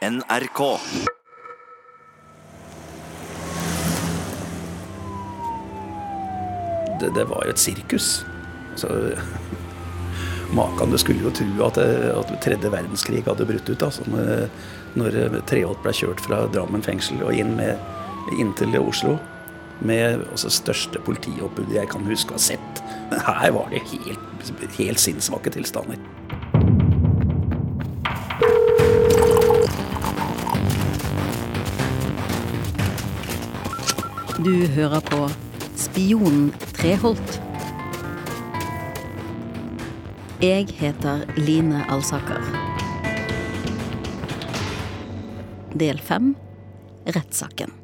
NRK. Det, det var jo et sirkus. Så Makan, du skulle jo tro at, at tredje verdenskrig hadde brutt ut. Altså, når, når Treholt ble kjørt fra Drammen fengsel og inn, med, inn til Oslo. Med altså, største politioppbudet jeg kan huske å ha sett. Her var det helt, helt sinnssvake tilstander. Du hører på Spionen Treholt. Jeg heter Line Alsaker. Del fem rettssaken.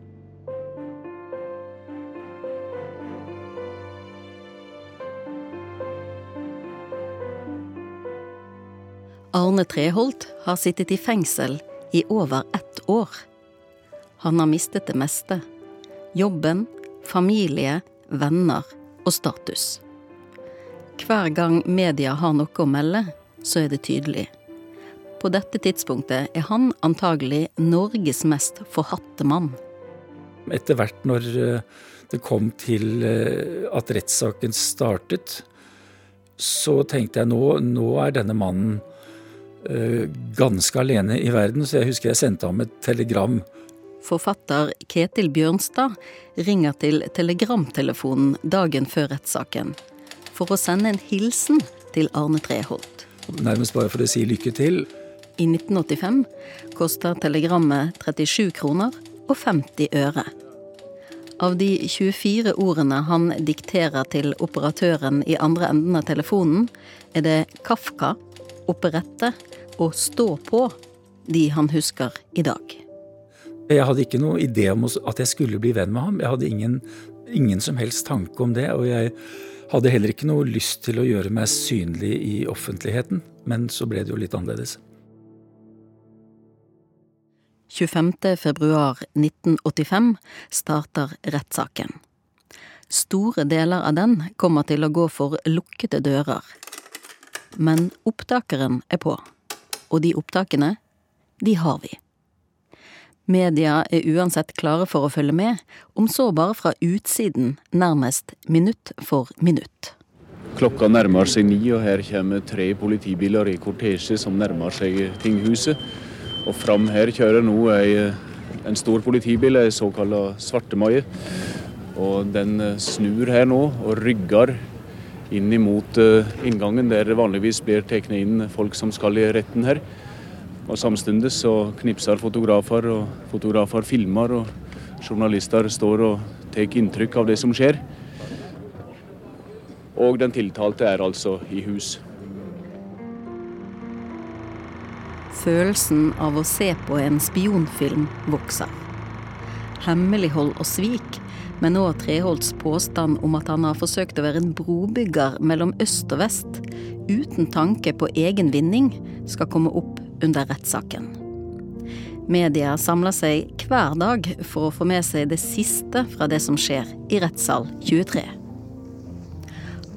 Arne Treholt har sittet i fengsel i over ett år. Han har mistet det meste. Jobben, familie, venner og status. Hver gang media har noe å melde, så er det tydelig. På dette tidspunktet er han antagelig Norges mest forhatte mann. Etter hvert når eh, det kom til eh, at rettssaken startet, så tenkte jeg nå, nå er denne mannen eh, ganske alene i verden. Så jeg husker jeg sendte ham et telegram. Forfatter Ketil Bjørnstad ringer til telegramtelefonen dagen før rettssaken for å sende en hilsen til Arne Treholt. Nærmest bare for å si lykke til. I 1985 koster telegrammet 37 kroner og 50 øre. Av de 24 ordene han dikterer til operatøren i andre enden av telefonen, er det Kafka, operette og Stå på de han husker i dag. Jeg hadde ikke noe idé om at jeg skulle bli venn med ham. Jeg hadde ingen, ingen som helst tanke om det. Og jeg hadde heller ikke noe lyst til å gjøre meg synlig i offentligheten. Men så ble det jo litt annerledes. 25.2.1985 starter rettssaken. Store deler av den kommer til å gå for lukkede dører. Men opptakeren er på, og de opptakene, de har vi. Media er uansett klare for å følge med, om så bare fra utsiden, nærmest minutt for minutt. Klokka nærmer seg ni, og her kommer tre politibiler i kortesje som nærmer seg tinghuset. Og fram her kjører nå ei, en stor politibil, ei såkalla svartemaie. Og den snur her nå og rygger inn imot inngangen, der vanligvis blir tatt inn folk som skal i retten her. Og Samtidig så knipser fotografer, og fotografer filmer, og journalister står og tar inntrykk av det som skjer. Og den tiltalte er altså i hus. Følelsen av å se på en spionfilm vokser. Hemmelighold og svik, men nå Treholts påstand om at han har forsøkt å være en brobygger mellom øst og vest, uten tanke på egen vinning, skal komme opp under rettssaken. Media samler seg hver dag for å få med seg det siste fra det som skjer i rettssal 23.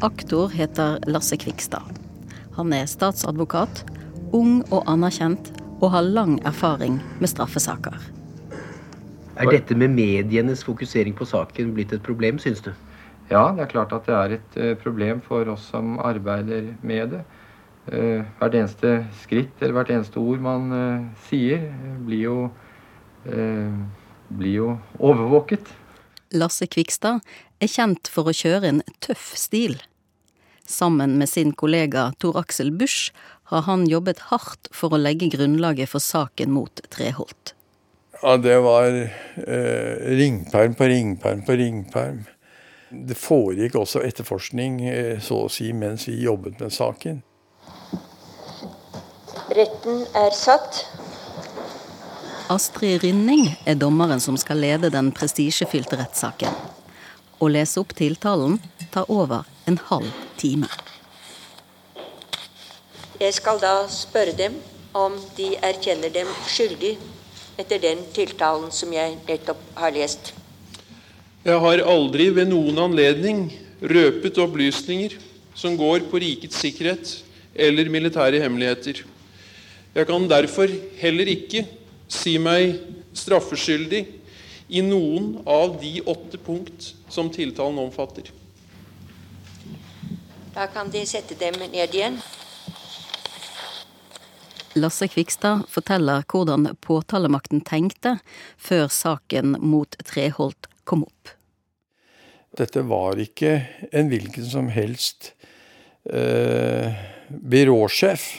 Aktor heter Lasse Kvikstad. Han er statsadvokat, ung og anerkjent, og har lang erfaring med straffesaker. Er dette med medienes fokusering på saken blitt et problem, syns du? Ja, det er klart at det er et problem for oss som arbeider med det. Hvert eneste skritt eller hvert eneste ord man sier, blir jo, blir jo overvåket. Lasse Kvikstad er kjent for å kjøre en tøff stil. Sammen med sin kollega Tor Aksel Busch har han jobbet hardt for å legge grunnlaget for saken mot Treholt. Ja, det var eh, ringperm på ringperm på ringperm. Det foregikk også etterforskning eh, så å si mens vi jobbet med saken. Retten er satt. Astrid Rynning er dommeren som skal lede den prestisjefylte rettssaken. Å lese opp tiltalen tar over en halv time. Jeg skal da spørre dem om de erkjenner dem skyldig etter den tiltalen som jeg nettopp har lest. Jeg har aldri ved noen anledning røpet opplysninger som går på rikets sikkerhet eller militære hemmeligheter. Jeg kan derfor heller ikke si meg straffeskyldig i noen av de åtte punkt som tiltalen omfatter. Da kan De sette dem ned igjen. Lasse Kvikstad forteller hvordan påtalemakten tenkte før saken mot Treholt kom opp. Dette var ikke en hvilken som helst eh, byråsjef.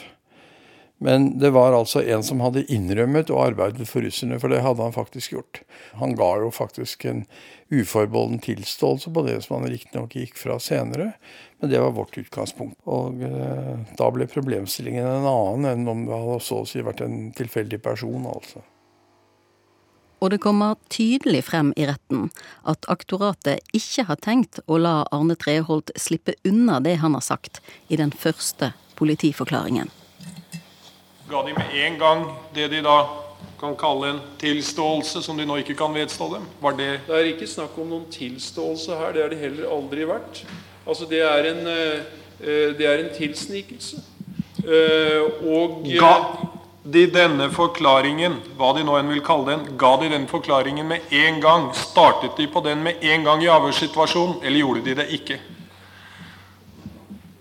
Men det var altså en som hadde innrømmet og arbeidet for russerne, for det hadde han faktisk gjort. Han ga jo faktisk en uforbeholden tilståelse på det som han riktignok gikk fra senere, men det var vårt utgangspunkt. Og eh, da ble problemstillingen en annen enn om det hadde så å si vært en tilfeldig person, altså. Og det kommer tydelig frem i retten at aktoratet ikke har tenkt å la Arne Treholt slippe unna det han har sagt i den første politiforklaringen ga de med en gang det de da kan kalle en tilståelse, som de nå ikke kan vedstå dem? Var det Det er ikke snakk om noen tilståelse her. Det har det heller aldri vært. Altså, det er en, eh, det er en tilsnikelse. Eh, og Ga de denne forklaringen, hva de nå enn vil kalle den, ga de den forklaringen med en gang? Startet de på den med en gang i avhørssituasjonen, eller gjorde de det ikke?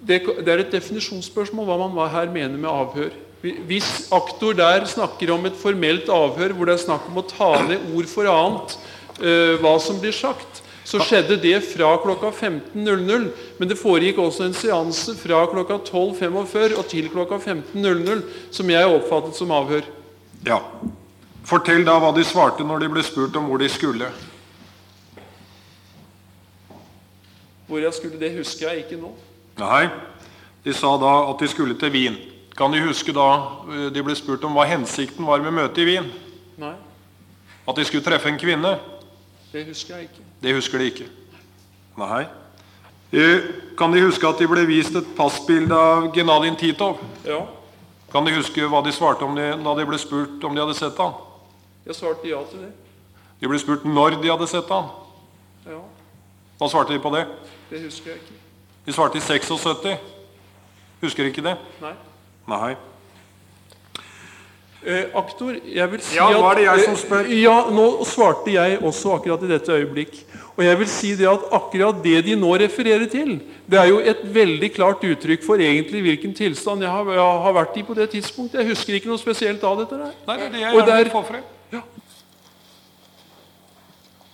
Det, det er et definisjonsspørsmål hva man her mener med avhør. Hvis aktor der snakker om et formelt avhør hvor det er snakk om å ta ned ord for annet uh, hva som blir sagt, så skjedde det fra klokka 15.00. Men det foregikk også en seanse fra klokka 12.45 og til klokka 15.00 som jeg oppfattet som avhør. Ja. Fortell da hva de svarte når de ble spurt om hvor de skulle. Hvor jeg skulle, det husker jeg ikke nå. Nei, De sa da at de skulle til Wien. Kan de huske da eh, de ble spurt om hva hensikten var med møtet i Wien? Nei. At de skulle treffe en kvinne? Det husker jeg ikke. Det husker de ikke. Nei. Eh, kan de huske at de ble vist et passbilde av Genadin Titov? Ja. Kan de huske hva de svarte om de, da de ble spurt om de hadde sett han? Jeg svarte ja til det. De ble spurt når de hadde sett han? Ja. Hva svarte de på det? Det husker jeg ikke. De svarte i 76. Husker ikke det? Nei. Nei. Eh, aktor, jeg vil si ja, nå er det jeg som spør. Eh, ja, nå svarte jeg også akkurat i dette øyeblikk. Og jeg vil si det at akkurat det de nå refererer til, det er jo et veldig klart uttrykk for egentlig hvilken tilstand jeg har, jeg har vært i på det tidspunktet. Jeg husker ikke noe spesielt av dette der. Nei, det er det jeg gjerne vil få frem. Ja.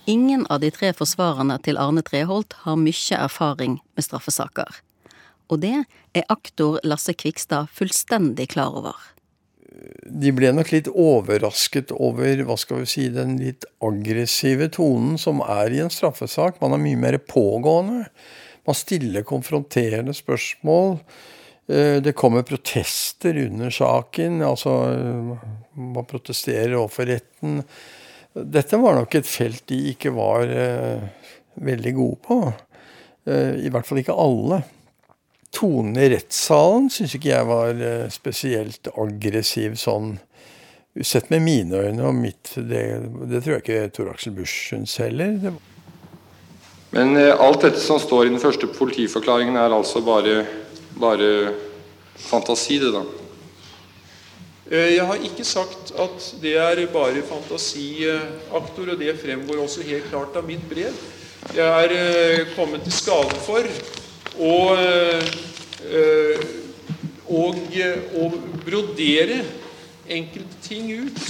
Ingen av de tre forsvarerne til Arne Treholt har mye erfaring med straffesaker. Og det er aktor Lasse Kvikstad fullstendig klar over. De ble nok litt overrasket over hva skal vi si, den litt aggressive tonen som er i en straffesak. Man er mye mer pågående. Man stiller konfronterende spørsmål. Eh, det kommer protester under saken. Altså, man protesterer overfor retten. Dette var nok et felt de ikke var eh, veldig gode på. Eh, I hvert fall ikke alle. Tonen i rettssalen syns ikke jeg var eh, spesielt aggressiv sånn Sett med mine øyne og mitt Det, det tror jeg ikke Tor Aksel Busch syns heller. Men eh, alt dette som står i den første politiforklaringen, er altså bare, bare fantasi, det, da? Eh, jeg har ikke sagt at det er bare fantasiaktor, og det fremgår også helt klart av mitt brev. Jeg er kommet til skade for og, eh, og, og brodere enkelte ting ut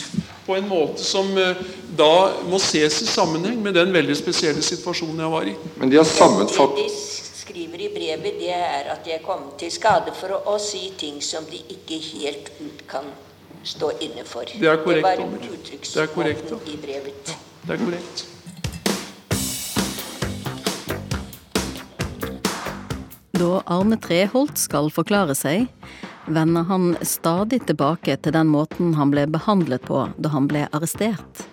på en måte som eh, da må ses i sammenheng med den veldig spesielle situasjonen jeg var i. Men de har sammenfatt... Det de skriver i brevet, det er at de er kommet til skade for å, å si ting som de ikke helt ut kan stå inne for. Det er korrekt. Det var uttrykksmåten i brevet. Ja, det er korrekt. Da Arne Treholt skal forklare seg, vender han stadig tilbake til den måten han ble behandlet på da han ble arrestert.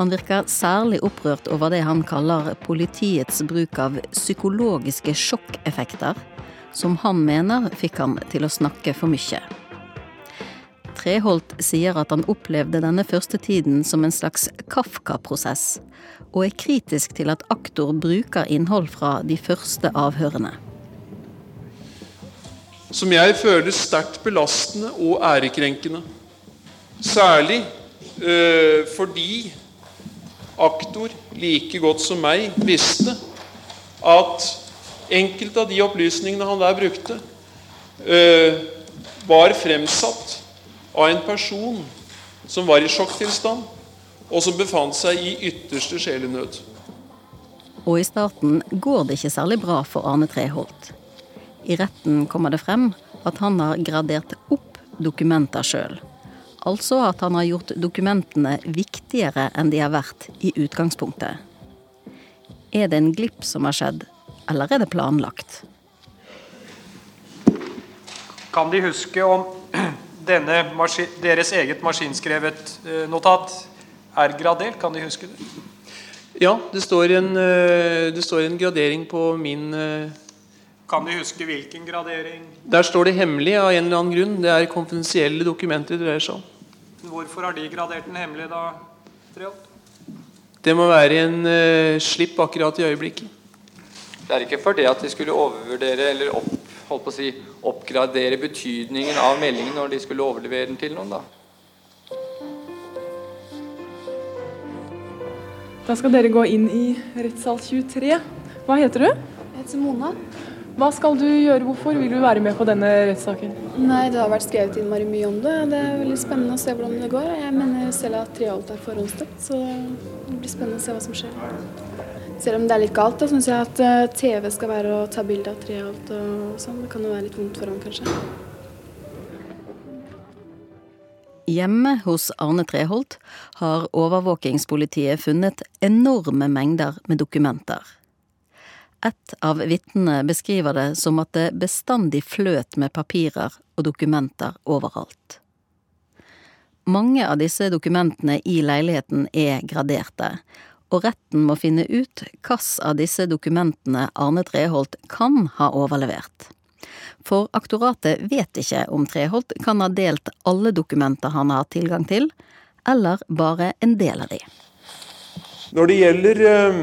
Han virker særlig opprørt over det han kaller politiets bruk av psykologiske sjokkeffekter, som han mener fikk han til å snakke for mye. Treholt sier at han opplevde denne første tiden som en slags Kafka-prosess, og er kritisk til at aktor bruker innhold fra de første avhørene som jeg føler sterkt belastende og ærekrenkende. Særlig eh, fordi aktor like godt som meg visste at enkelte av de opplysningene han der brukte, eh, var fremsatt av en person som var i sjokktilstand, og som befant seg i ytterste sjelenød. Og i starten går det ikke særlig bra for Arne Treholt. I retten kommer det frem at han har gradert opp dokumenter sjøl. Altså at han har gjort dokumentene viktigere enn de har vært i utgangspunktet. Er det en glipp som har skjedd, eller er det planlagt? Kan De huske om denne deres eget maskinskrevet eh, notat er gradert? Kan De huske det? Ja, det står en, eh, det står en gradering på min eh, Kan De huske hvilken gradering? Der står det 'hemmelig' av en eller annen grunn. Det er konfidensielle dokumenter det dreier seg om. Hvorfor har de gradert den hemmelig da, Treholt? Det må være en uh, slipp akkurat i øyeblikket. Det er ikke for det at de skulle overvurdere eller opp, holdt på å si, oppgradere betydningen av meldingen når de skulle overlevere den til noen, da. Da skal dere gå inn i rettssal 23. Hva heter du? Jeg heter Mona. Hva skal du gjøre? Hvorfor vil du være med på denne rettssaken? Nei, Det har vært skrevet innmari mye om det. Det er veldig spennende å se hvordan det går. Jeg mener selv at Trialt er forhåndsdømt, så det blir spennende å se hva som skjer. Selv om det er litt galt, da syns jeg at eh, TV skal være å ta bilde av Trialt og sånn. Det kan jo være litt vondt for ham, kanskje. Hjemme hos Arne Treholt har overvåkingspolitiet funnet enorme mengder med dokumenter. Et av vitnene beskriver det som at det bestandig fløt med papirer og dokumenter overalt. Mange av disse dokumentene i leiligheten er graderte, og retten må finne ut hvilke av disse dokumentene Arne Treholt kan ha overlevert. For aktoratet vet ikke om Treholt kan ha delt alle dokumenter han har tilgang til, eller bare en del av de. Når det gjelder eh,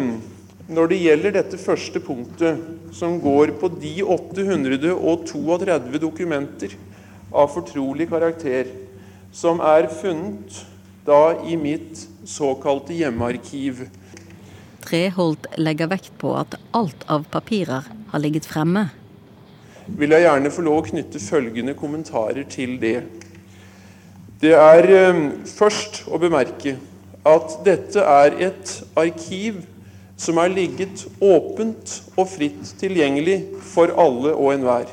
når det gjelder dette første punktet, som går på de 832 dokumenter av fortrolig karakter som er funnet da i mitt såkalte hjemmearkiv. Treholt legger vekt på at alt av papirer har ligget fremme. Vil jeg gjerne få lov å knytte følgende kommentarer til det. Det er eh, først å bemerke at dette er et arkiv som er ligget åpent og fritt tilgjengelig for alle og enhver.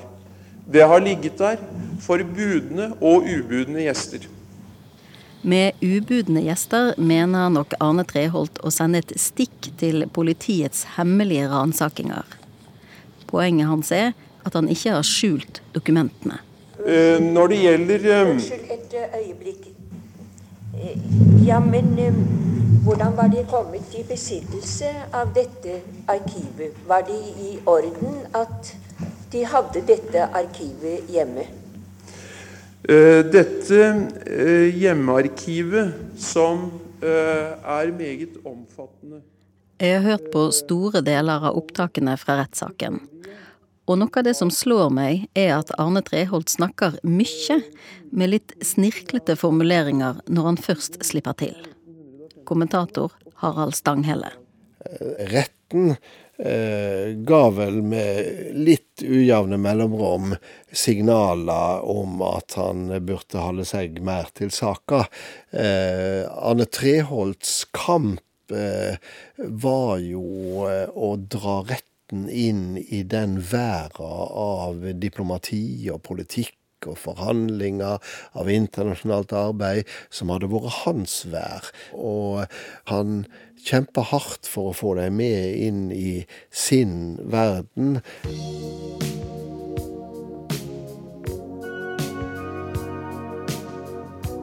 Det har ligget der for budne og ubudne gjester. Med ubudne gjester mener nok Arne Treholt å sende et stikk til politiets hemmelige ransakinger. Poenget hans er at han ikke har skjult dokumentene. Eh, når det gjelder eh, Unnskyld et øyeblikk. Eh, ja, men hvordan var de kommet i besittelse av dette arkivet? Var de i orden at de hadde dette arkivet hjemme? Eh, dette eh, hjemmearkivet, som eh, er meget omfattende Jeg har hørt på store deler av opptakene fra rettssaken. Og noe av det som slår meg, er at Arne Treholt snakker mye med litt snirklete formuleringer når han først slipper til kommentator Harald Stanghelle. Retten eh, ga vel med litt ujevne mellomrom signaler om at han burde holde seg mer til saka. Eh, Arne Treholts kamp eh, var jo å dra retten inn i den verden av diplomati og politikk og forhandlinger, av internasjonalt arbeid, som hadde vært hans vær. Og han kjempa hardt for å få dem med inn i sin verden.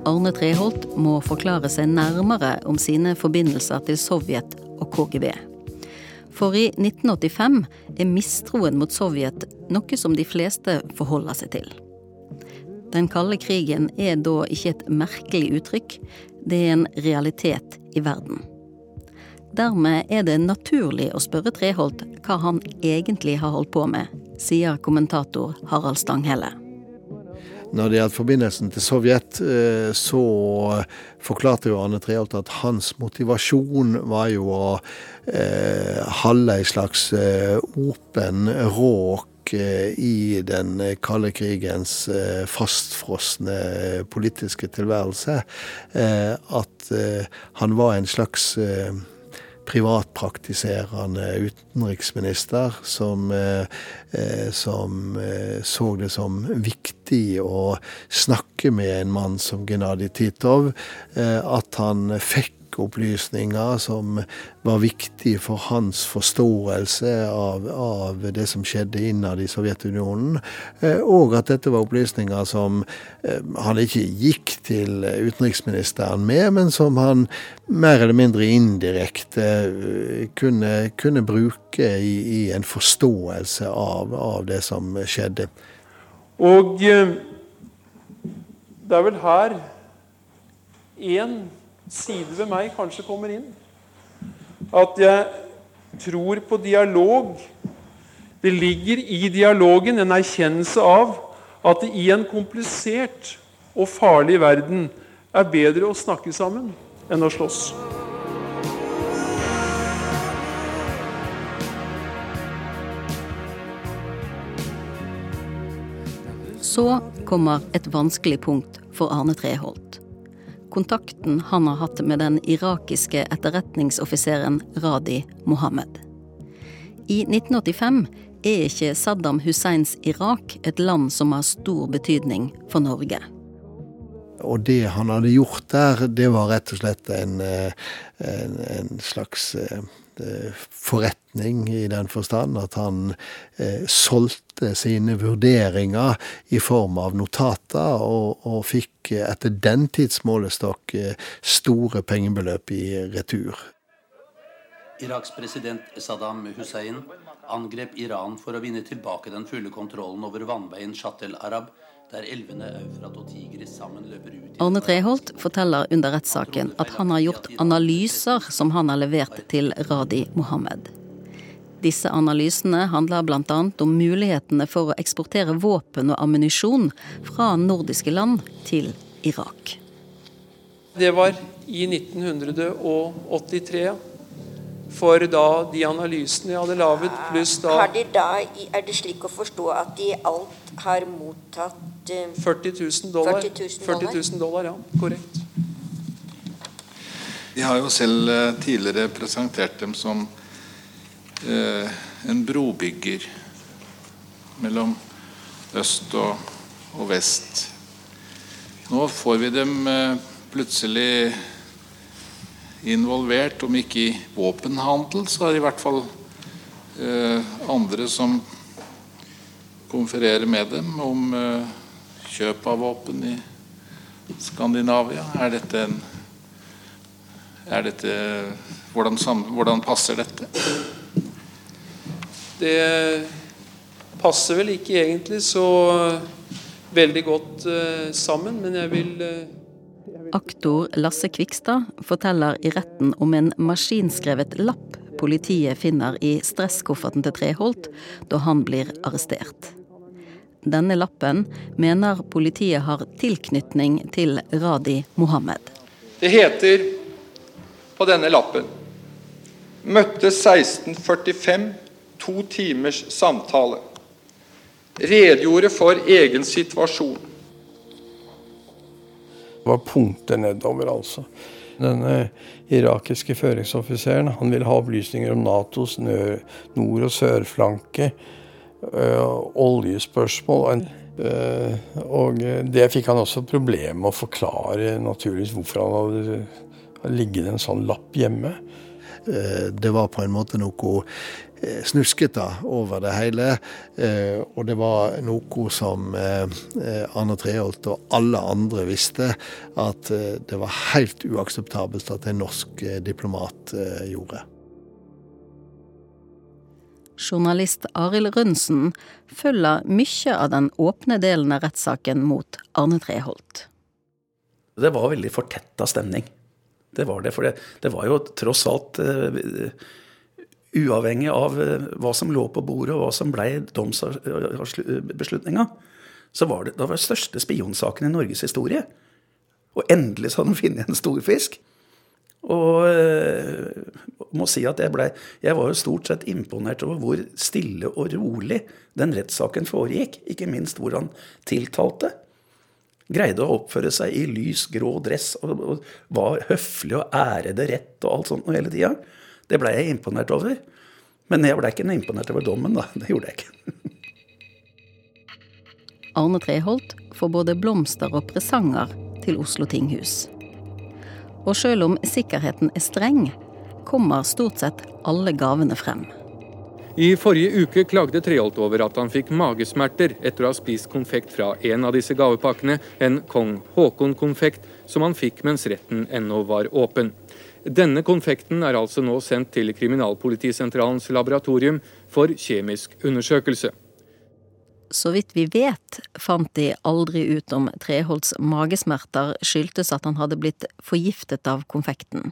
Arne Treholt må forklare seg nærmere om sine forbindelser til Sovjet og KGB. For i 1985 er mistroen mot Sovjet noe som de fleste forholder seg til. Den kalde krigen er da ikke et merkelig uttrykk, det er en realitet i verden. Dermed er det naturlig å spørre Treholt hva han egentlig har holdt på med, sier kommentator Harald Stanghelle. Når det gjaldt forbindelsen til Sovjet, eh, så forklarte jo Arne Treholt at hans motivasjon var jo å eh, holde ei slags eh, åpen råk eh, i den kalde krigens eh, fastfrosne politiske tilværelse. Eh, at han var en slags privatpraktiserende utenriksminister som, eh, eh, som eh, så det som viktig å snakke med en mann som Gennadij Titov. At han fikk opplysninger som var viktige for hans forståelse av, av det som skjedde innad i Sovjetunionen. Eh, og at dette var opplysninger som eh, han ikke gikk til utenriksministeren med, men som han mer eller mindre indirekte eh, kunne, kunne bruke i, i, en forståelse av, av det som skjedde. Og det er vel her én side ved meg kanskje kommer inn. At jeg tror på dialog. Det ligger i dialogen en erkjennelse av at det i en komplisert og farlig verden er bedre å snakke sammen enn å slåss. Så kommer et vanskelig punkt for Arne Treholt kontakten han har hatt med den irakiske etterretningsoffiseren Radi Mohammed. I 1985 er ikke Saddam Husseins Irak et land som har stor betydning for Norge. Og det han hadde gjort der, det var rett og slett en, eh, en, en slags eh, forretning i den forstand at han eh, solgte sine vurderinger i form av notater, og, og fikk etter den tids målestokk eh, store pengebeløp i retur. Iraks president Saddam Hussein angrep Iran for å vinne tilbake den fulle kontrollen over vannveien Shat el-Arab der elvene Eufrat og Tigris sammen løper ut Arne Treholt forteller under rettssaken at han har gjort analyser som han har levert til Radi Mohammed. Disse analysene handler bl.a. om mulighetene for å eksportere våpen og ammunisjon fra nordiske land til Irak. Det var i 1983 for da de analysene jeg hadde laget, pluss da Har de da, Er det slik å forstå at de alt har mottatt 40 000 dollar. 40 000 dollar, ja. Korrekt. De har jo selv eh, tidligere presentert dem som eh, en brobygger mellom øst og, og, vest. Nå får vi dem eh, plutselig involvert, om ikke i våpenhandel, så er det i hvert fall eh, andre som konfererer med dem om eh, kjøp av våpen i Skandinavia? Er dette en er dette, hvordan, hvordan passer dette? Det passer vel ikke egentlig så veldig godt sammen, men jeg vil Aktor Lasse Kvikstad forteller i retten om en maskinskrevet lapp politiet finner i stresskofferten til Treholt da han blir arrestert. Denne lappen mener politiet har tilknytning til Radi Mohammed. Det heter på denne lappen Møtte 1645, to timers samtale. Redegjorde for egen situasjon. Det var punkter nedover, altså. Denne irakiske føringsoffiseren han ville ha opplysninger om Natos nord- og sørflanke uh, oljespørsmål. Uh, og det fikk han også problemer med å forklare naturligvis hvorfor han hadde ligget en sånn lapp hjemme. Det var på en måte noe snuskete over det hele. Og det var noe som Arne Treholt og alle andre visste, at det var helt uakseptabelt at en norsk diplomat gjorde. Journalist Arild Rønsen følger mye av den åpne delen av rettssaken mot Arne Treholt. Det var veldig fortetta stemning. Det var det. For det, det var jo tross alt uh, uavhengig av uh, hva som lå på bordet og hva som ble domsbeslutninga, så var det, det var den største spionsaken i Norges historie. Og endelig så hadde de funnet en stor fisk. Og øh, må si at jeg, blei jeg var jo stort sett imponert over hvor stille og rolig den rettssaken foregikk. Ikke minst hvor han tiltalte. Greide å oppføre seg i lys, grå dress og, og var høflig og ærede rett og alt sånt hele tida. Det blei jeg imponert over. Men jeg blei ikke imponert over dommen, da. Det gjorde jeg ikke. Arne Treholt får både blomster og presanger til Oslo tinghus. Og sjøl om sikkerheten er streng, kommer stort sett alle gavene frem. I forrige uke klagde Treholt over at han fikk magesmerter etter å ha spist konfekt fra en av disse gavepakkene, en kong Haakon-konfekt som han fikk mens retten ennå var åpen. Denne konfekten er altså nå sendt til Kriminalpolitisentralens laboratorium for kjemisk undersøkelse. Så vidt vi vet, fant de aldri ut om Treholts magesmerter skyldtes at han hadde blitt forgiftet av konfekten,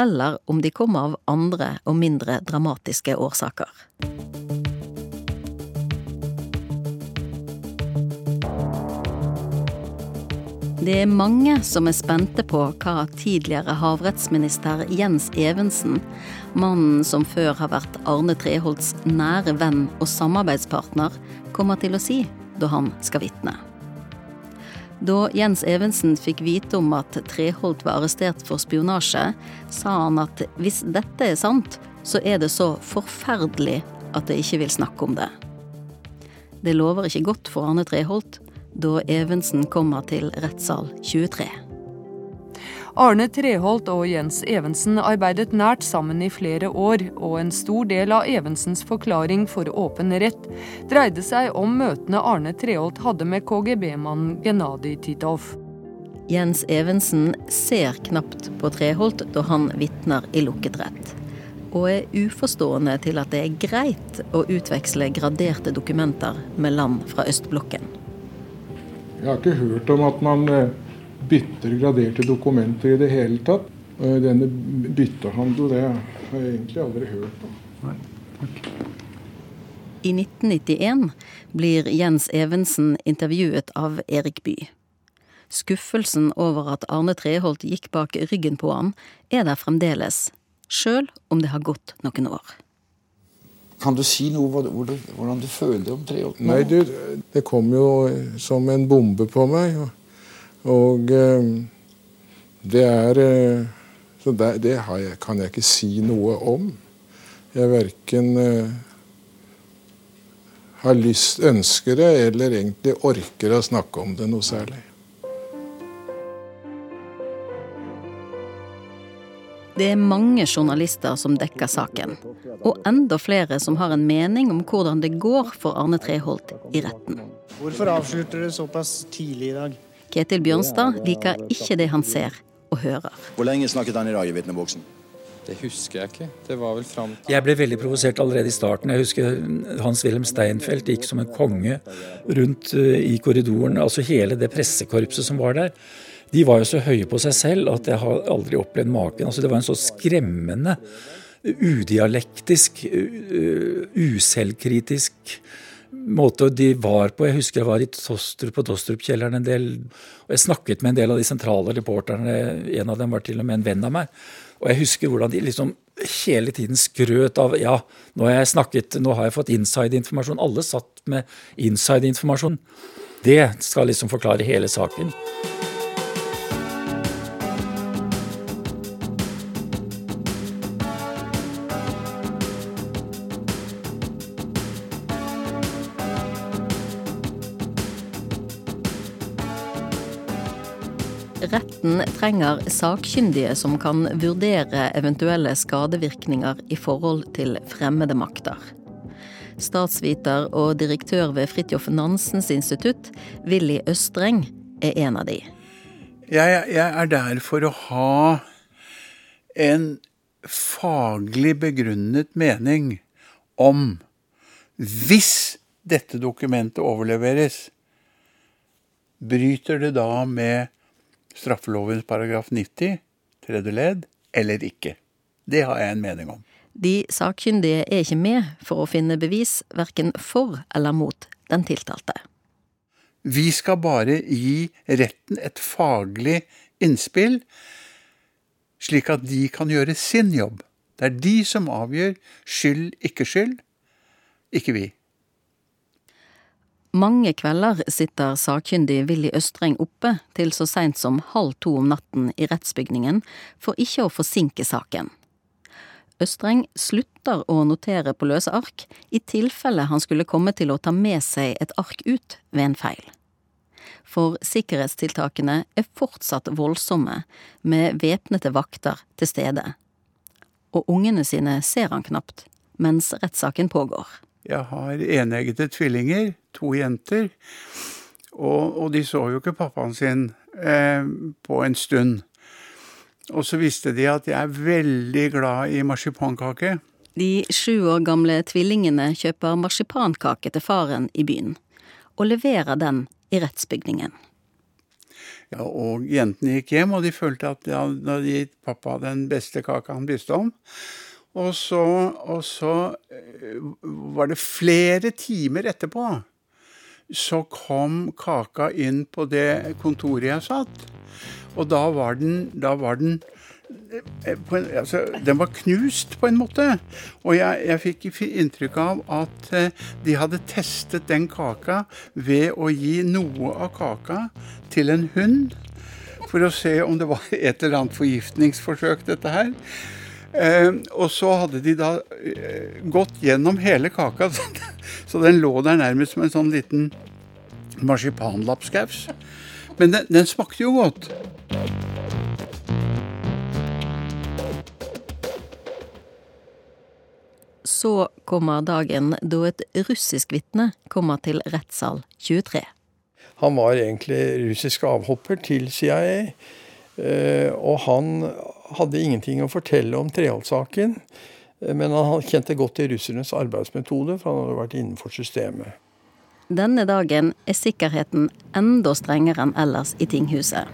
eller om de kom av andre og mindre dramatiske årsaker. Det er mange som er spente på hva tidligere havrettsminister Jens Evensen, mannen som før har vært Arne Treholts nære venn og samarbeidspartner, kommer til å si da han skal vitne. Da Jens Evensen fikk vite om at Treholt var arrestert for spionasje, sa han at hvis dette er sant, så er det så forferdelig at jeg ikke vil snakke om det. Det lover ikke godt for Arne Treholt da Evensen kommer til rettssal 23. Arne Treholt og Jens Evensen arbeidet nært sammen i flere år, og en stor del av Evensens forklaring for åpen rett dreide seg om møtene Arne Treholt hadde med KGB-mannen Genadij Titov. Jens Evensen ser knapt på Treholt da han vitner i lukket rett, og er uforstående til at det er greit å utveksle graderte dokumenter med land fra østblokken. Jeg har ikke hørt om at man bytter graderte dokumenter i det hele tatt. Denne byttehandel, det har jeg egentlig aldri hørt om. Nei, takk. I 1991 blir Jens Evensen intervjuet av Erik Bye. Skuffelsen over at Arne Treholt gikk bak ryggen på han, er der fremdeles, sjøl om det har gått noen år. Kan du si noe hvordan du føler deg om tre år? Nei, du, det kom jo som en bombe på meg. og eh, det er eh, Så det, det jeg, kan jeg ikke si noe om. Jeg verken eh, har lyst, ønsker det, eller egentlig orker å snakke om det noe særlig. Det er mange journalister som dekker saken, og enda flere som har en mening om hvordan det går for Arne Treholt i retten. Hvorfor avslørte dere såpass tidlig i dag? Ketil Bjørnstad liker ikke det han ser og hører. Hvor lenge snakket han i dag i vitneboksen? Det husker jeg ikke. Det var vel fram Jeg ble veldig provosert allerede i starten. Jeg husker Hans-Wilhelm Steinfeld gikk som en konge rundt eh, i korridoren. Altså hele det pressekorpset som var der. De var jo så høye på seg selv at jeg har aldri opplevd maken. Altså det var en så skremmende, udialektisk, uselvkritisk måte de var på. Jeg husker jeg var i Tostrup på Tostrup-kjelleren en del. og Jeg snakket med en del av de sentrale reporterne. En av dem var til og med en venn av meg. Og jeg husker hvordan de liksom hele tiden skrøt av ja, nå har jeg snakket, nå har jeg fått inside-informasjon. Alle satt med inside-informasjon. Det skal liksom forklare hele saken. Trenger sakkyndige som kan vurdere eventuelle skadevirkninger i forhold til fremmede makter. Statsviter og direktør ved Fridtjof Nansens institutt, Willy Østreng, er en av de. Jeg, jeg er der for å ha en faglig begrunnet mening om hvis dette dokumentet overleveres, bryter det da med straffelovens paragraf 90, tredje ledd, eller ikke. Det har jeg en mening om. De sakkyndige er ikke med for å finne bevis verken for eller mot den tiltalte. Vi skal bare gi retten et faglig innspill, slik at de kan gjøre sin jobb. Det er de som avgjør skyld, ikke skyld, ikke vi. Mange kvelder sitter sakkyndig Willy Østreng oppe til så seint som halv to om natten i rettsbygningen for ikke å forsinke saken. Østreng slutter å notere på løse ark i tilfelle han skulle komme til å ta med seg et ark ut ved en feil. For sikkerhetstiltakene er fortsatt voldsomme, med væpnede vakter til stede. Og ungene sine ser han knapt, mens rettssaken pågår. Jeg har eneggede tvillinger, to jenter. Og, og, de så jo ikke pappaen sin eh, på en stund. Og så visste de at jeg er veldig glad i marsipankake. De sju år gamle tvillingene kjøper marsipankake til faren i byen, og leverer den i rettsbygningen. Ja, og jentene gikk hjem, og de følte at de hadde gitt pappa den beste kaka han visste om. Og så, og så eh, var det flere timer etterpå så kom kaka inn på det kontoret jeg satt. Og da var den, da var den eh, en, altså, den var knust, på en måte. Og jeg, jeg fikk inntrykk av at eh, de hadde testet den kaka ved å gi noe av kaka til en hund. For å se om det var et eller annet forgiftningsforsøk, dette her. Eh, og så hadde de da eh, gått gjennom hele kaka, så den lå der nærmest som en sånn liten marsipanlapskaus. Men den, den smakte jo godt. Så kommer dagen da et russisk vitne kommer til rettssal 23. Han var egentlig russisk avhopper til CIA. Eh, og han hadde ingenting å fortelle om Treholt-saken, eh, men han kjente godt til russernes arbeidsmetode, for han hadde vært innenfor systemet. Denne dagen er sikkerheten enda strengere enn ellers i tinghuset.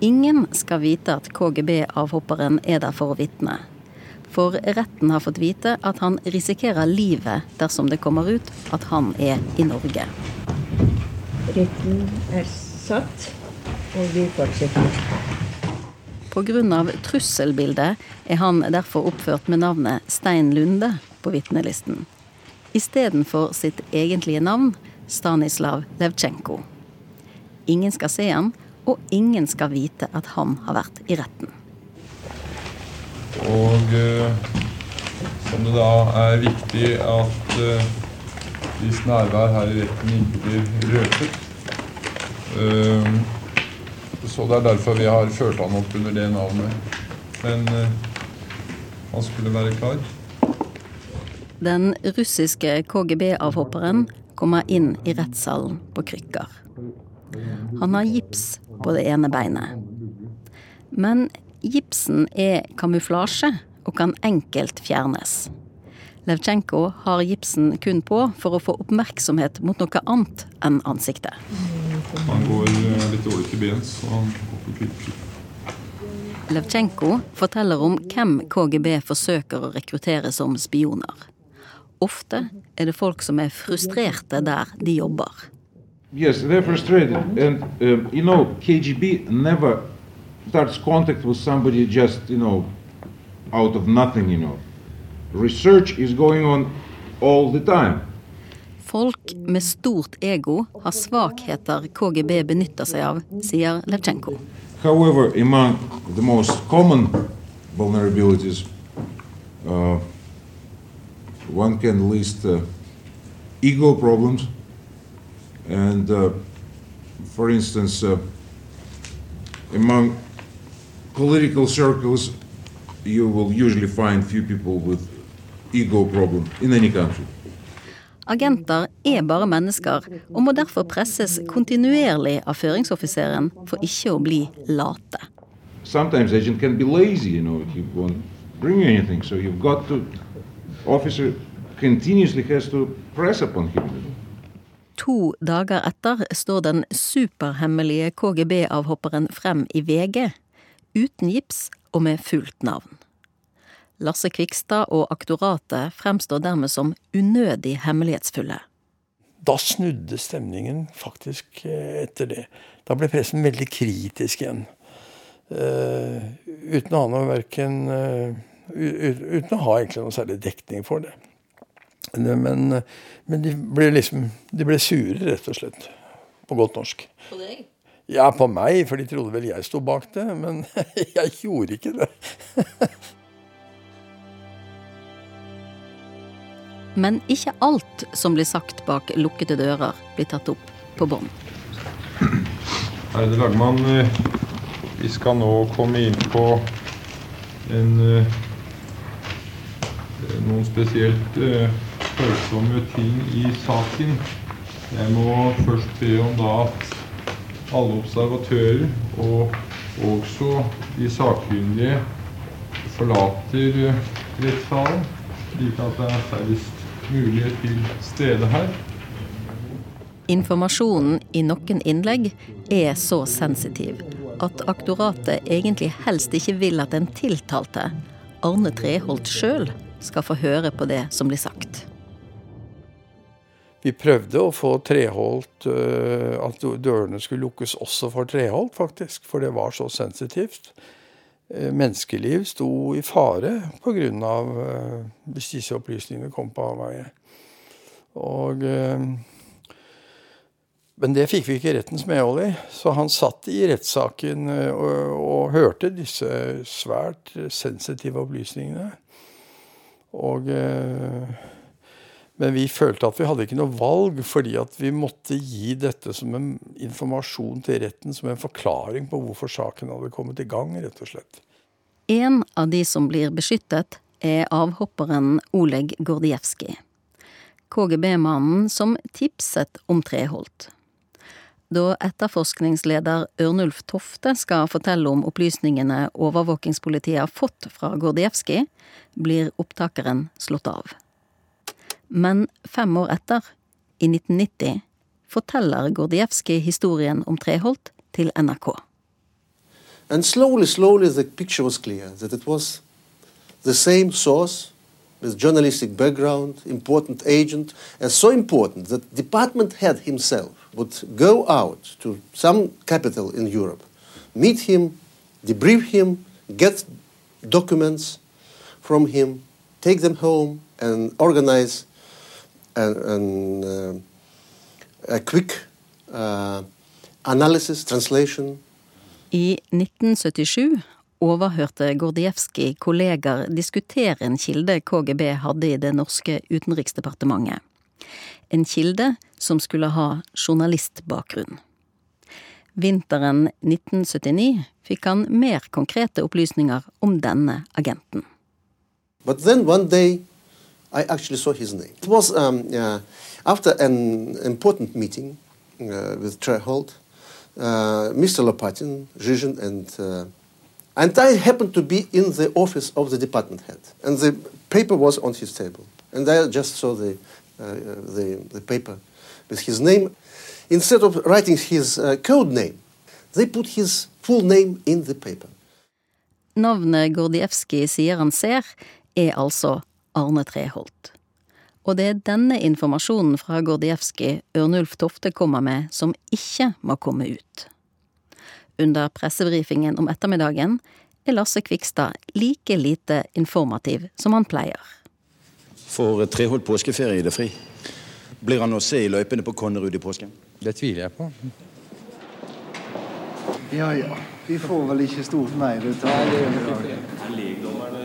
Ingen skal vite at KGB-avhopperen er der for å vitne. For retten har fått vite at han risikerer livet dersom det kommer ut at han er i Norge. Retten er satt, og vi fortsetter. Pga. trusselbildet er han derfor oppført med navnet Stein Lunde på vitnelisten. Istedenfor sitt egentlige navn, Stanislav Levtsjenko. Ingen skal se han, og ingen skal vite at han har vært i retten. Og eh, som det da er viktig at eh, hvis nærvær her i retten ikke blir røpet eh, så det er derfor vi har ført han opp under det navnet. Men uh, han skulle være klar. Den russiske KGB-avhopperen kommer inn i rettssalen på krykker. Han har gips på det ene beinet. Men gipsen er kamuflasje og kan enkelt fjernes. Levtsjenko har gipsen kun på for å få oppmerksomhet mot noe annet enn ansiktet. Han går eh, litt dårlig til bens, så han Levtsjenko forteller om hvem KGB forsøker å rekruttere som spioner. Ofte er det folk som er frustrerte der de jobber. Yes, they're frustrated. And, um, you know, KGB never starts contact with somebody just, you know, out of nothing, you know. Research is going on all the time. Folk med stort ego har svakheter KGB benytter seg av, sier Levtsjenko. However, among the most common vulnerabilities, uh, one can list uh, ego problems. And uh, for instance, uh, among political circles, you will usually find few people with ego problem in any country. Agenter er bare mennesker, og må derfor presses kontinuerlig av føringsoffiseren for ikke å bli late. Sometimes agent can be lazy, you know, he won't bring you anything, so you've got to, officer continuously has to press upon him. To dager etter står den superhemmelige KGB-avhopperen frem i VG, uten gips og med fullt navn. Lasse Kvikstad og aktoratet fremstår dermed som unødig hemmelighetsfulle. da snudde stemningen faktisk eh, etter det. Da ble pressen veldig kritisk igjen. Uh, uten å ha noe verken uh, Uten å ha egentlig noe særlig dekning for det. Men, men de ble liksom De ble sure, rett og slett. På godt norsk. På deg? Ja, på meg, for de trodde vel jeg sto bak det. Men jeg gjorde ikke det. Men ikke alt som blir sagt bak lukkede dører, blir tatt opp på bånd. Ærede lagmann, eh, vi skal nå komme inn på en, eh, noen spesielt følsomme ting i saken. Jeg må først be om da at alle observatører og også de sakkyndige forlater rettssalen, slik at det er færrest mulighet til stede her. Informasjonen i noen innlegg er så sensitiv at aktoratet egentlig helst ikke vil at den tiltalte, Arne Treholt sjøl, skal få høre på det som blir sagt. Vi prøvde å få Treholt eh, At dørene skulle lukkes også for Treholt, faktisk. For det var så sensitivt. Eh, menneskeliv sto i fare pga. Uh, hvis disse opplysningene kom på avveie. Og uh, Men det fikk vi ikke rettens medhold i. Så han satt i rettssaken og, og, hørte disse svært sensitive opplysningene. Og men vi følte at vi hadde ikke noe valg, fordi at vi måtte gi dette som en informasjon til retten, som en forklaring på hvorfor saken hadde kommet i gang, rett og slett. En av de som blir beskyttet, er avhopperen Oleg Gordievskij. KGB-mannen som tipset om Treholt. Da etterforskningsleder Ørnulf Tofte skal fortelle om opplysningene overvåkingspolitiet har fått fra Gordievskij, blir opptakeren slått av. Men fem år etter, i 1990, forteller historien om Treholt til NRK. And slowly, slowly the picture was clear that it was the same source with journalistic background, important agent, and so important that department head himself would go out to some capital in Europe, meet him, debrief him, get documents from him, take them home, and organize an, an, uh, a quick uh, analysis, translation. I 1977 overhørte Gordievskij kolleger diskutere en kilde KGB hadde i det norske utenriksdepartementet. En kilde som skulle ha journalistbakgrunn. Vinteren 1979 fikk han mer konkrete opplysninger om denne agenten. But then one day I actually saw his name. It was um, uh, after an important meeting uh, with Treholt, uh, Mr. Lopatin, Zhizhin, and uh, and I happened to be in the office of the department head, and the paper was on his table, and I just saw the uh, the, the paper with his name. Instead of writing his uh, code name, they put his full name in the paper. Navnet Gordievskij sier han ser, er altså Arne Treholt. Og det er denne informasjonen fra Gordievskij Ørnulf Tofte kommer med, som ikke må komme ut. Under pressebrifingen om ettermiddagen er Lasse Kvikstad like lite informativ som han pleier. For Treholt påskeferie er det fri. Blir han å se i løypene på Konnerud i påsken? Det tviler jeg på. Ja ja, vi får vel ikke stort mer ut av det.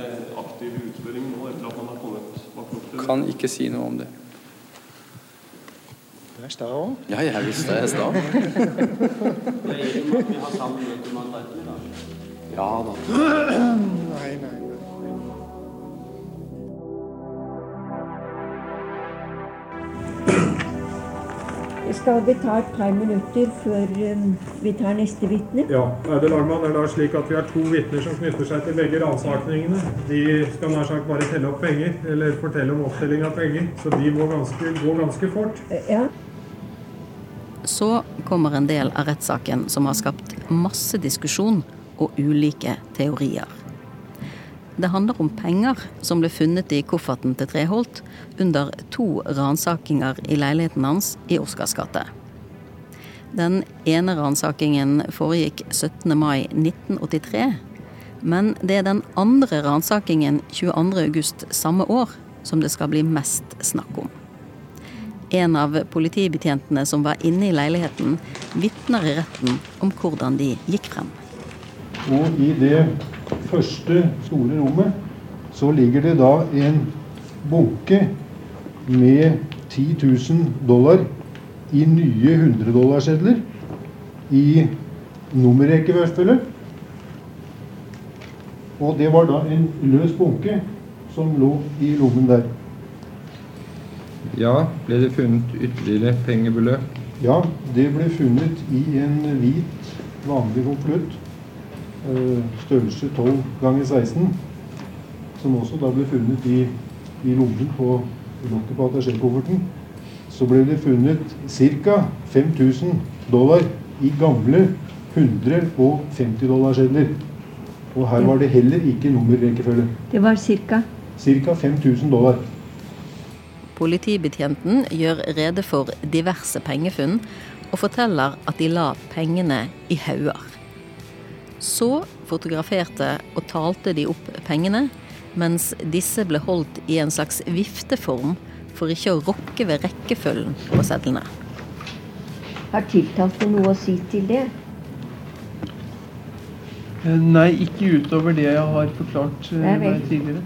Kan ikke si noe om det. Du er sta òg? Ja, jeg visste jeg er sta. Ja da. Nei, nei. Skal vi ta et par minutter før um, vi tar neste vitne? Ja, det er da slik at vi har to vitner som knytter seg til begge ransakingene. De skal nær sagt bare telle opp penger, eller fortelle om opptelling av penger. Så de må ganske, gå ganske fort. Ja. Så kommer en del av rettssaken som har skapt masse diskusjon og ulike teorier. Det handler om penger som ble funnet i kofferten til Treholt under to ransakinger i leiligheten hans i Oscars gate. Den ene ransakingen foregikk 17. mai 1983. Men det er den andre ransakingen 22. august samme år som det skal bli mest snakk om. En av politibetjentene som var inne i leiligheten, vitner i retten om hvordan de gikk frem. Og i det første store rommet så ligger det da en bunke med 10 000 dollar i nye 100-dollarsedler i nummerrekkefølge. Og det var da en løs bunke som lå i lommen der. Ja, ble det funnet ytterligere pengebeløp? Ja, det ble funnet i en hvit, vanlig konvolutt. Eh, størrelse 12 ganger 16. Som også da ble funnet i, i lommen på lokket på attachékofferten, Så ble det funnet ca. 5000 dollar i gamle 150 dollarsedler. Og her var det heller ikke nummerrekkefølge. Det var ca.? Ca. 5000 dollar. Politibetjenten gjør rede for diverse pengefunn og forteller at de la pengene i hauger. Så fotograferte og talte de opp pengene, mens disse ble holdt i en slags vifteform for ikke å rokke ved rekkefølgen på sedlene. Har tiltalte noe å si til det? Eh, nei, ikke utover det jeg har forklart meg tidligere.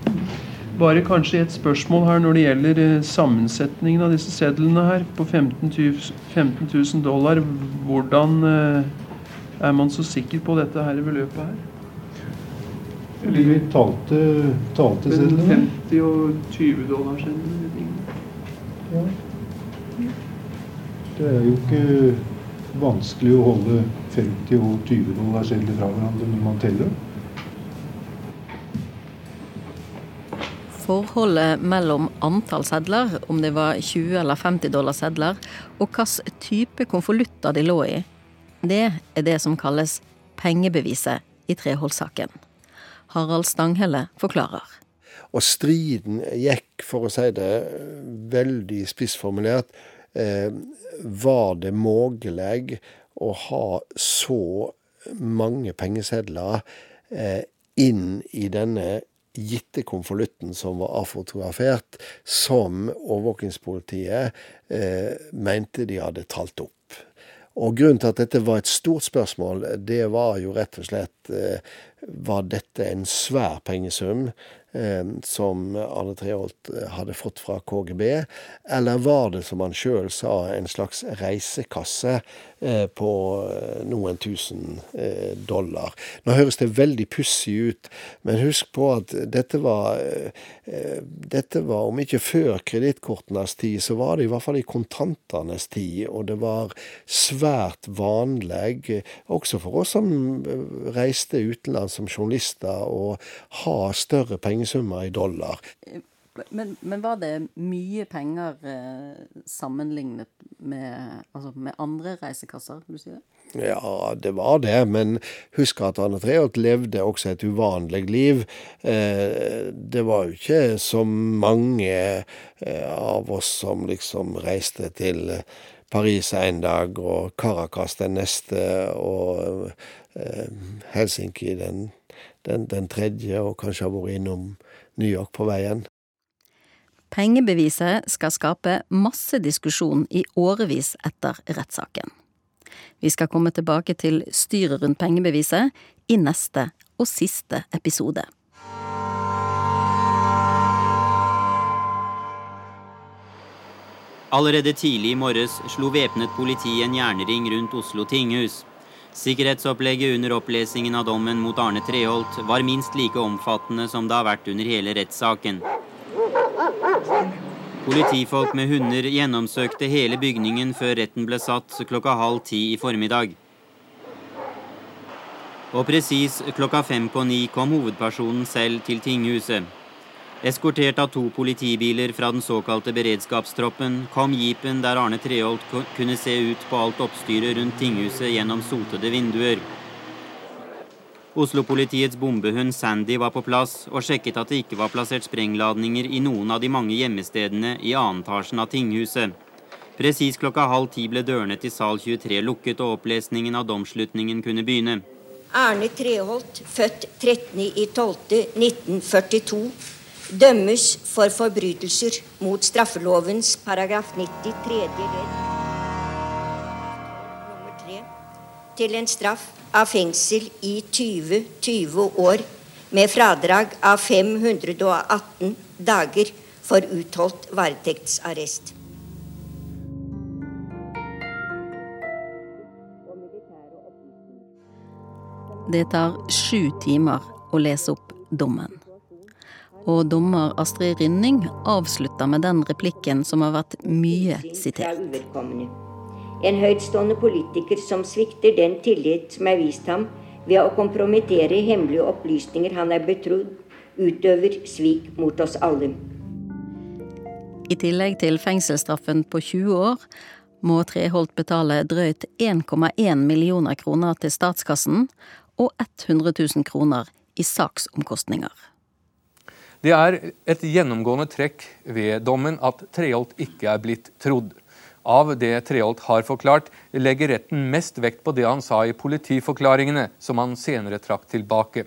Bare kanskje et spørsmål her når det gjelder eh, sammensetningen av disse sedlene her på 15 000, dollar. Hvordan eh, er man så sikker på dette her beløpet her? Vi talte, talte sedlene. 50 og 20 dollar sedlene. Ja. Det er jo ikke vanskelig å holde 50 og 20 dollar sedler fra hverandre når man teller. Forholdet mellom antall sedler, om det var 20 eller 50 dollar sedler, og hvilken type konvolutter de lå i, det er det som kalles pengebeviset i Treholt-saken. Harald Stanghelle forklarer. Og striden gikk, for å si det veldig spissformulert, eh, var det mulig å ha så mange pengesedler eh, inn i denne gitte konvolutten som var afotografert, som overvåkingspolitiet eh, mente de hadde talt opp. Og Grunnen til at dette var et stort spørsmål, det var jo rett og slett eh, Var dette en svær pengesum? Eh, som Arne Treholt eh, hadde fått fra KGB, eller var det, som han sjøl sa, en slags reisekasse på noen tusen dollar? Nå høres det veldig pussig ut, men husk på at dette var Dette var, om ikke før kredittkortenes tid, så var det i hvert fall i kontantenes tid, og det var svært vanlig, også for oss som reiste utenlands som journalister, å ha større pengesummer i dollar. Men, men, var det mye penger eh, sammenlignet med, altså med, andre reisekasser? vil du si det? Ja, det var det, men husk at Anne Treholt levde også et uvanlig liv. Eh, det var jo ikke så mange eh, av oss som liksom reiste til Paris en dag og Caracas den neste og eh, Helsinki den den, den tredje, og kanskje har vært innom New York på veien. Pengebeviset skal skape masse diskusjon i årevis etter rettssaken. Vi skal komme tilbake til styret rundt pengebeviset i neste og siste episode. Allerede tidlig i morges slo væpnet politi en jernring rundt Oslo tinghus. Sikkerhetsopplegget under opplesingen av dommen mot Arne Treholt var minst like omfattende som det har vært under hele rettssaken. Politifolk med hunder gjennomsøkte hele bygningen før retten ble satt klokka halv ti i formiddag. Og presis klokka fem på ni kom hovedpersonen selv til tinghuset. Eskortert av to politibiler fra den såkalte beredskapstroppen kom jeepen der Arne Treholt kunne se ut på alt oppstyret rundt tinghuset gjennom sotede vinduer. Oslo-politiets bombehund Sandy var på plass og sjekket at det ikke var plassert sprengladninger i noen av de mange gjemmestedene i annen etasjen av tinghuset. Presis klokka halv ti ble dørene til sal 23 lukket, og opplesningen av domslutningen kunne begynne. Erne Treholt, født 13.12.1942, dømmes for forbrytelser mot straffelovens paragraf 90 tredje ledd nummer 3 til en straff av fengsel i 20-20 år med fradrag av 518 dager for utholdt varetektsarrest. Det tar sju timer å lese opp dommen. Og dommer Astrid Rynning avslutter med den replikken som har vært mye sitert. En høytstående politiker som svikter den tillit som er vist ham ved å kompromittere hemmelige opplysninger han er betrodd, utøver svik mot oss alle. I tillegg til fengselsstraffen på 20 år må Treholt betale drøyt 1,1 millioner kroner til statskassen og 100 000 kroner i saksomkostninger. Det er et gjennomgående trekk ved dommen at Treholt ikke er blitt trodd. Av det Treholt har forklart, legger retten mest vekt på det han sa i politiforklaringene, som han senere trakk tilbake.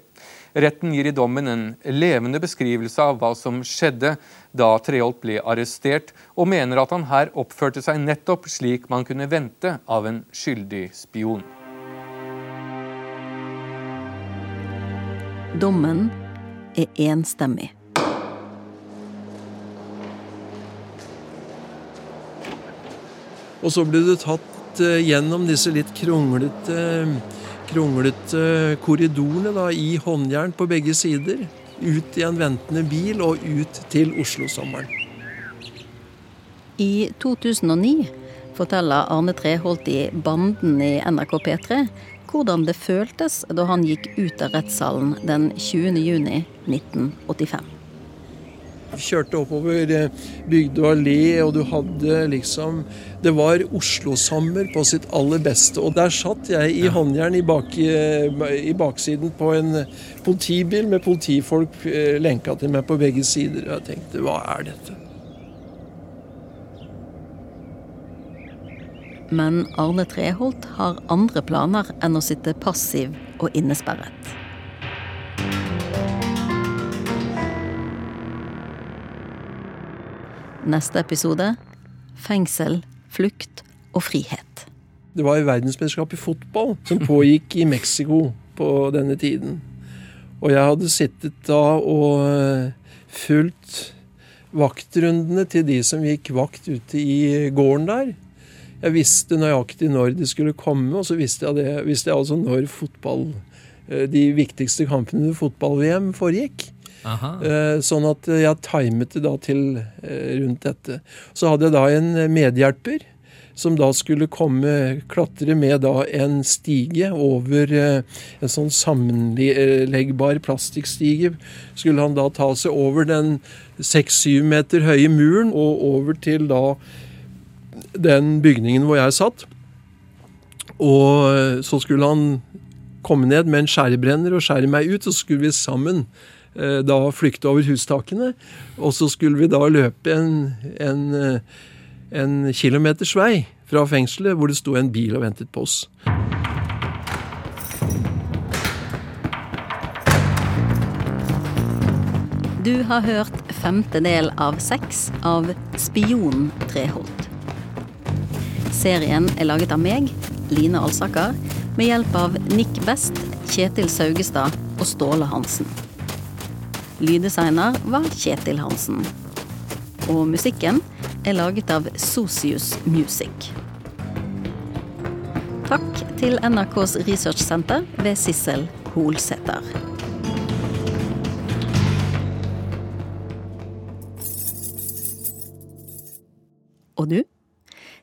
Retten gir i dommen en levende beskrivelse av hva som skjedde da Treholt ble arrestert, og mener at han her oppførte seg nettopp slik man kunne vente av en skyldig spion. Dommen er enstemmig. Og så ble du tatt uh, gjennom disse litt kronglete, kronglete korridorene da, i håndjern på begge sider. Ut i en ventende bil og ut til Oslo-sommeren. I 2009 forteller Arne Treholt i Banden i NRK P3 hvordan det føltes da han gikk ut av rettssalen den 20. juni 1985. Kjørte oppover eh, Bygdø allé, og du hadde liksom Det var Oslo-sommer på sitt aller beste. Og der satt jeg i håndjern i, bak, i baksiden på en politibil med politifolk eh, lenka til meg på begge sider. Og jeg tenkte hva er dette? Men Arne Treholt har andre planer enn å sitte passiv og innesperret. Neste episode fengsel, flukt og frihet. Det var verdensmesterskap i fotball som pågikk i Mexico på denne tiden. Og jeg hadde sittet da og eh, fulgt vaktrundene til de som gikk vakt ute i gården der. Jeg visste nøyaktig når de skulle komme, og så visste jeg, det, visste jeg altså når fotball, eh, de viktigste kampene under fotball-VM foregikk. Eh, Sånn at jeg timet det da til eh, rundt dette. Så hadde jeg da en medhjelper som da skulle komme, klatre med da en stige over eh, en sånn sammenleggbar plastikkstige. Skulle han da ta seg over den seks-syv meter høye muren og over til da den bygningen hvor jeg satt. Og så skulle han komme ned med en skjærebrenner og skjære meg ut, og så skulle vi sammen da flykte over hustakene. Og så skulle vi da løpe en, en, eh, en kilometers vei fra fengselet, hvor det sto en bil og ventet på oss. Du har hørt femte del av seks av Spion Treholt. Serien er laget av meg, Line Alsaker, med hjelp av Nick Best, Kjetil Saugestad og Ståle Hansen. Lyddesigner var Kjetil Hansen. Og musikken er laget av Sosius Music. Takk til NRKs researchsenter ved Sissel Holsæter. Og du?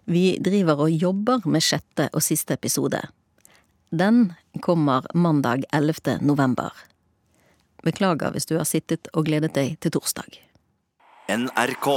Vi driver og jobber med sjette og siste episode. Den kommer mandag 11. november. Beklager hvis du har sittet og gledet deg til torsdag. NRK.